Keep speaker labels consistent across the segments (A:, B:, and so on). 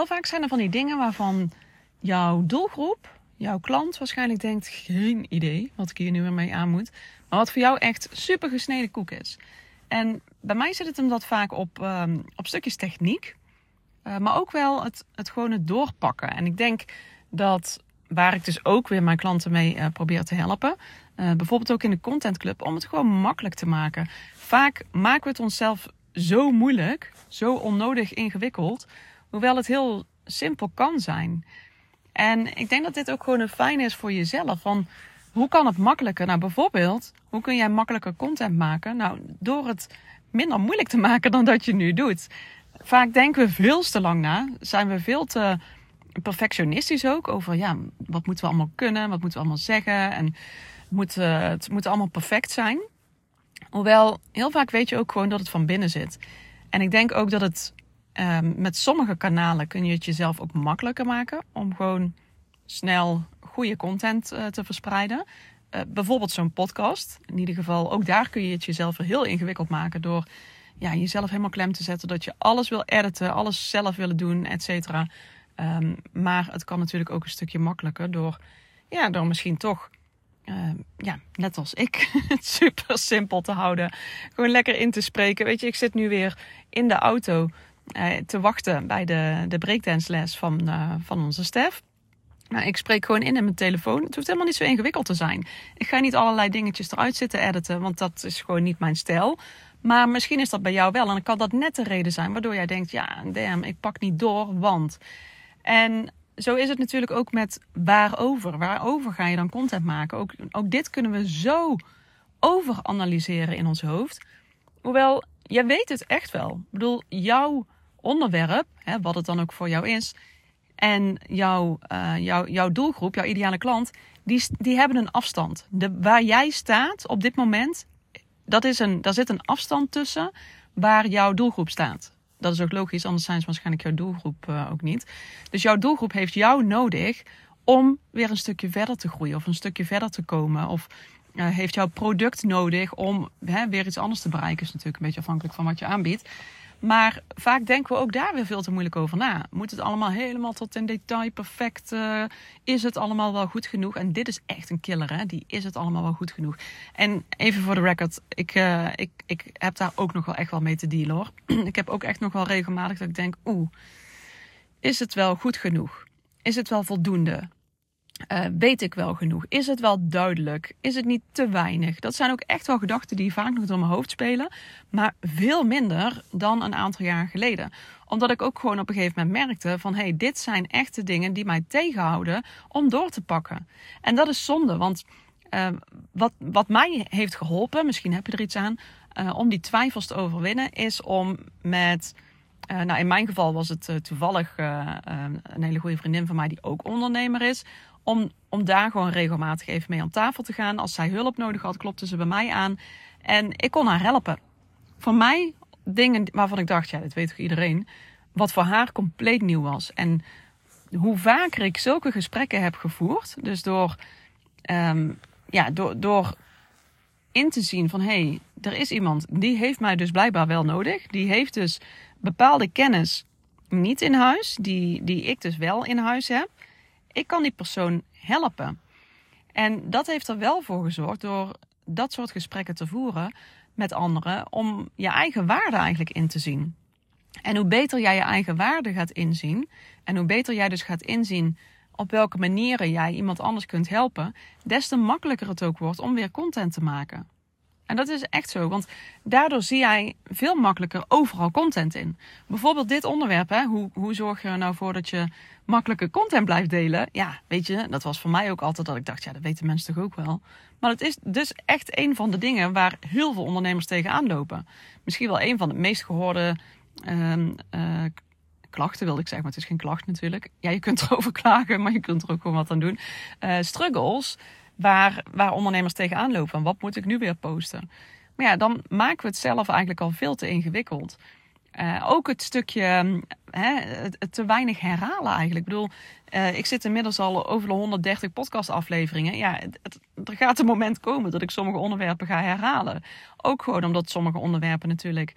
A: heel vaak zijn er van die dingen waarvan jouw doelgroep, jouw klant waarschijnlijk denkt: geen idee wat ik hier nu weer mee aan moet. Maar wat voor jou echt super gesneden koek is. En bij mij zit het hem dat vaak op, ehm, op stukjes techniek. Uh, maar ook wel het, het gewoon het doorpakken. En ik denk dat waar ik dus ook weer mijn klanten mee uh, probeer te helpen. Uh, bijvoorbeeld ook in de Content Club, om het gewoon makkelijk te maken. Vaak maken we het onszelf zo moeilijk, zo onnodig ingewikkeld, hoewel het heel simpel kan zijn. En ik denk dat dit ook gewoon een fijn is voor jezelf. Van hoe kan het makkelijker? Nou, bijvoorbeeld, hoe kun jij makkelijker content maken? Nou, door het minder moeilijk te maken dan dat je nu doet. Vaak denken we veel te lang na, zijn we veel te perfectionistisch ook over ja, wat moeten we allemaal kunnen, wat moeten we allemaal zeggen en moet, uh, het moet allemaal perfect zijn. Hoewel, heel vaak weet je ook gewoon dat het van binnen zit. En ik denk ook dat het um, met sommige kanalen kun je het jezelf ook makkelijker maken om gewoon snel goede content uh, te verspreiden. Uh, bijvoorbeeld zo'n podcast. In ieder geval, ook daar kun je het jezelf heel ingewikkeld maken door ja, jezelf helemaal klem te zetten dat je alles wil editen, alles zelf willen doen, et cetera. Um, maar het kan natuurlijk ook een stukje makkelijker door, ja, door misschien toch uh, ja, net als ik, het super simpel te houden. Gewoon lekker in te spreken. Weet je, ik zit nu weer in de auto te wachten bij de, de breakdance les van, uh, van onze Stef. Nou, ik spreek gewoon in in mijn telefoon. Het hoeft helemaal niet zo ingewikkeld te zijn. Ik ga niet allerlei dingetjes eruit zitten editen, want dat is gewoon niet mijn stijl. Maar misschien is dat bij jou wel. En dan kan dat net de reden zijn waardoor jij denkt: ja, damn, ik pak niet door, want. En zo is het natuurlijk ook met waarover. Waarover ga je dan content maken? Ook, ook dit kunnen we zo overanalyseren in ons hoofd. Hoewel, jij weet het echt wel. Ik bedoel, jouw onderwerp, hè, wat het dan ook voor jou is, en jouw, uh, jouw, jouw doelgroep, jouw ideale klant, die, die hebben een afstand. De, waar jij staat op dit moment, dat is een, daar zit een afstand tussen waar jouw doelgroep staat. Dat is ook logisch, anders zijn ze waarschijnlijk jouw doelgroep uh, ook niet. Dus jouw doelgroep heeft jou nodig om weer een stukje verder te groeien of een stukje verder te komen. Of uh, heeft jouw product nodig om hè, weer iets anders te bereiken. Is natuurlijk een beetje afhankelijk van wat je aanbiedt. Maar vaak denken we ook daar weer veel te moeilijk over na. Moet het allemaal helemaal tot in detail perfect? Uh, is het allemaal wel goed genoeg? En dit is echt een killer, hè? Die is het allemaal wel goed genoeg. En even voor de record, ik, uh, ik, ik heb daar ook nog wel echt wel mee te dealen hoor. ik heb ook echt nog wel regelmatig dat ik denk, oeh, is het wel goed genoeg? Is het wel voldoende? Uh, weet ik wel genoeg? Is het wel duidelijk? Is het niet te weinig? Dat zijn ook echt wel gedachten die vaak nog door mijn hoofd spelen. Maar veel minder dan een aantal jaar geleden. Omdat ik ook gewoon op een gegeven moment merkte van... hé, hey, dit zijn echte dingen die mij tegenhouden om door te pakken. En dat is zonde, want uh, wat, wat mij heeft geholpen... misschien heb je er iets aan... Uh, om die twijfels te overwinnen... is om met... Uh, nou, in mijn geval was het uh, toevallig uh, een hele goede vriendin van mij die ook ondernemer is. Om, om daar gewoon regelmatig even mee aan tafel te gaan. Als zij hulp nodig had, klopte ze bij mij aan. En ik kon haar helpen. Voor mij dingen waarvan ik dacht, ja, dat weet toch iedereen. Wat voor haar compleet nieuw was. En hoe vaker ik zulke gesprekken heb gevoerd. Dus door, um, ja, door, door in te zien van... hé, hey, er is iemand die heeft mij dus blijkbaar wel nodig. Die heeft dus bepaalde kennis niet in huis. Die, die ik dus wel in huis heb ik kan die persoon helpen. En dat heeft er wel voor gezorgd door dat soort gesprekken te voeren met anderen om je eigen waarde eigenlijk in te zien. En hoe beter jij je eigen waarde gaat inzien en hoe beter jij dus gaat inzien op welke manieren jij iemand anders kunt helpen, des te makkelijker het ook wordt om weer content te maken. En dat is echt zo, want daardoor zie jij veel makkelijker overal content in. Bijvoorbeeld dit onderwerp, hè? Hoe, hoe zorg je er nou voor dat je makkelijke content blijft delen? Ja, weet je, dat was voor mij ook altijd dat ik dacht, ja, dat weten mensen toch ook wel. Maar het is dus echt een van de dingen waar heel veel ondernemers tegenaan lopen. Misschien wel een van de meest gehoorde uh, uh, klachten, wilde ik zeggen, maar het is geen klacht natuurlijk. Ja, je kunt erover klagen, maar je kunt er ook gewoon wat aan doen. Uh, struggles waar, waar ondernemers tegenaan lopen. Wat moet ik nu weer posten? Maar ja, dan maken we het zelf eigenlijk al veel te ingewikkeld. Uh, ook het stukje hè, te weinig herhalen eigenlijk. Ik bedoel, uh, ik zit inmiddels al over de 130 podcastafleveringen. Ja, er gaat een moment komen dat ik sommige onderwerpen ga herhalen. Ook gewoon omdat sommige onderwerpen natuurlijk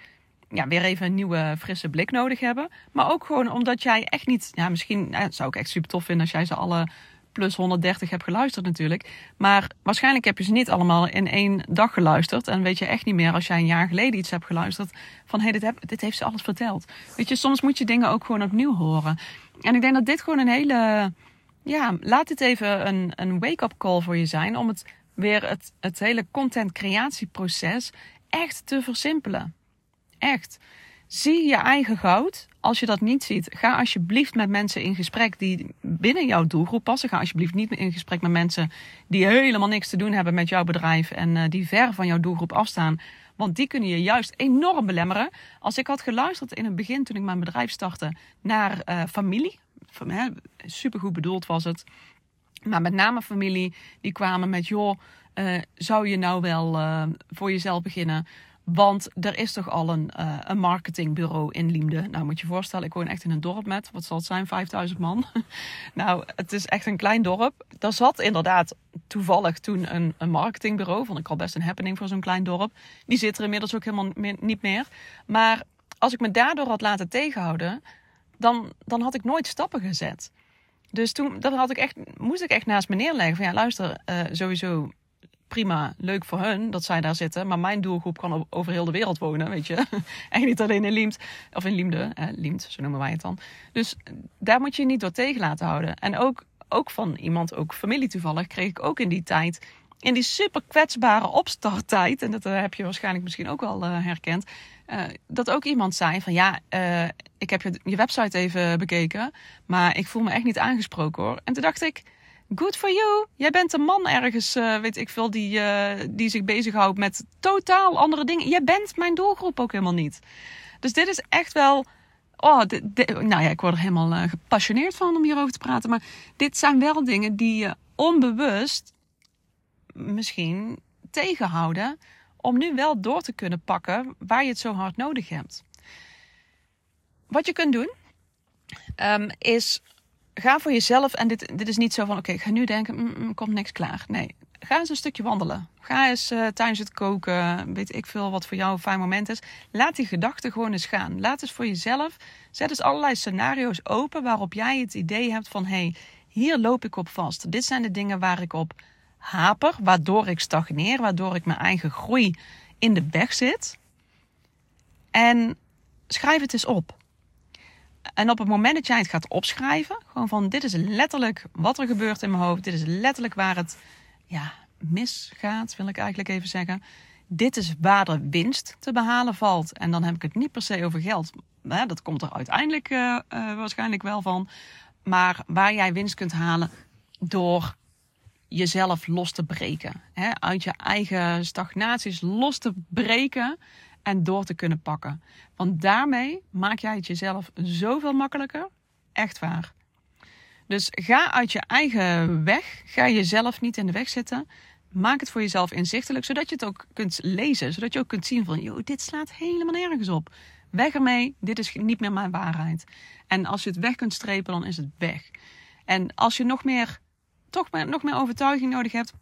A: ja, weer even een nieuwe frisse blik nodig hebben. Maar ook gewoon omdat jij echt niet, ja, misschien zou ik echt super tof vinden als jij ze alle plus 130 hebt geluisterd natuurlijk. Maar waarschijnlijk heb je ze niet allemaal in één dag geluisterd. En weet je echt niet meer als jij een jaar geleden iets hebt geluisterd. Van hé, hey, dit, heb, dit heeft ze alles verteld. Weet je, soms moet je dingen ook gewoon opnieuw horen. En ik denk dat dit gewoon een hele. Ja, laat dit even een, een wake-up call voor je zijn. Om het weer het, het hele content creatieproces echt te versimpelen. Echt. Zie je eigen goud. Als je dat niet ziet, ga alsjeblieft met mensen in gesprek die binnen jouw doelgroep passen. Ga alsjeblieft niet in gesprek met mensen die helemaal niks te doen hebben met jouw bedrijf en uh, die ver van jouw doelgroep afstaan. Want die kunnen je juist enorm belemmeren. Als ik had geluisterd in het begin, toen ik mijn bedrijf startte, naar uh, familie. Super goed bedoeld was het. Maar met name familie, die kwamen met: joh, uh, zou je nou wel voor jezelf beginnen? Want er is toch al een, uh, een marketingbureau in Liemde. Nou, moet je je voorstellen, ik woon echt in een dorp met, wat zal het zijn, 5000 man. nou, het is echt een klein dorp. Daar zat inderdaad toevallig toen een, een marketingbureau. Vond ik al best een happening voor zo'n klein dorp. Die zit er inmiddels ook helemaal niet meer. Maar als ik me daardoor had laten tegenhouden, dan, dan had ik nooit stappen gezet. Dus toen dat had ik echt, moest ik echt naast me neerleggen. Van ja, luister, uh, sowieso prima, leuk voor hun dat zij daar zitten. Maar mijn doelgroep kan over heel de wereld wonen, weet je. en niet alleen in Liemt, of in Liemde, eh, Liemt, zo noemen wij het dan. Dus daar moet je je niet door tegen laten houden. En ook, ook van iemand, ook familie toevallig, kreeg ik ook in die tijd, in die super kwetsbare opstarttijd, en dat uh, heb je waarschijnlijk misschien ook wel uh, herkend, uh, dat ook iemand zei van ja, ik heb je, je website even bekeken, maar ik voel me echt niet aangesproken hoor. En toen dacht ik, Good for you. Jij bent een man ergens, uh, weet ik veel, die, uh, die zich bezighoudt met totaal andere dingen. Jij bent mijn doelgroep ook helemaal niet. Dus dit is echt wel. Oh, nou ja, ik word er helemaal uh, gepassioneerd van om hierover te praten. Maar dit zijn wel dingen die je onbewust misschien tegenhouden. Om nu wel door te kunnen pakken waar je het zo hard nodig hebt. Wat je kunt doen, um, is ga voor jezelf. En dit, dit is niet zo van: oké, ik ga nu denken, mm, mm, komt niks klaar. Nee, ga eens een stukje wandelen. Ga eens uh, tijdens het koken, weet ik veel wat voor jou een fijn moment is. Laat die gedachten gewoon eens gaan. Laat eens voor jezelf, zet eens allerlei scenario's open waarop jij het idee hebt van: hey, hier loop ik op vast. Dit zijn de dingen waar ik op haper, waardoor ik stagneer, waardoor ik mijn eigen groei in de weg zit. En schrijf het eens op. En op het moment dat jij het gaat opschrijven, gewoon van dit is letterlijk wat er gebeurt in mijn hoofd, dit is letterlijk waar het ja, misgaat, wil ik eigenlijk even zeggen. Dit is waar de winst te behalen valt. En dan heb ik het niet per se over geld. Dat komt er uiteindelijk uh, uh, waarschijnlijk wel van. Maar waar jij winst kunt halen door jezelf los te breken. Hè? Uit je eigen stagnaties los te breken en door te kunnen pakken. Want daarmee maak jij het jezelf zoveel makkelijker. Echt waar. Dus ga uit je eigen weg. Ga jezelf niet in de weg zitten. Maak het voor jezelf inzichtelijk, zodat je het ook kunt lezen. Zodat je ook kunt zien van, joh, dit slaat helemaal nergens op. Weg ermee, dit is niet meer mijn waarheid. En als je het weg kunt strepen, dan is het weg. En als je nog meer, toch meer, nog meer overtuiging nodig hebt,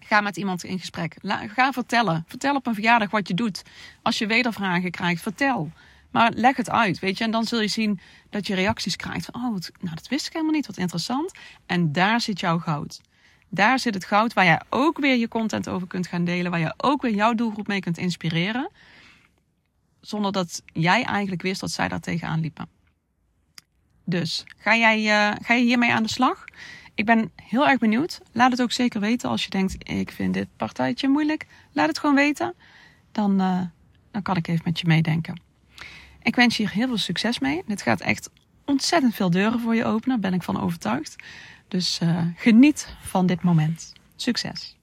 A: Ga met iemand in gesprek. ga vertellen. Vertel op een verjaardag wat je doet. Als je wedervragen krijgt, vertel. Maar leg het uit, weet je. En dan zul je zien dat je reacties krijgt van... oh, nou, dat wist ik helemaal niet, wat interessant. En daar zit jouw goud. Daar zit het goud waar jij ook weer je content over kunt gaan delen. Waar je ook weer jouw doelgroep mee kunt inspireren. Zonder dat jij eigenlijk wist dat zij daar tegenaan liepen. Dus, ga jij, uh, ga je hiermee aan de slag? Ik ben heel erg benieuwd. Laat het ook zeker weten als je denkt: ik vind dit partijtje moeilijk. Laat het gewoon weten. Dan, uh, dan kan ik even met je meedenken. Ik wens je hier heel veel succes mee. Dit gaat echt ontzettend veel deuren voor je openen, ben ik van overtuigd. Dus uh, geniet van dit moment. Succes!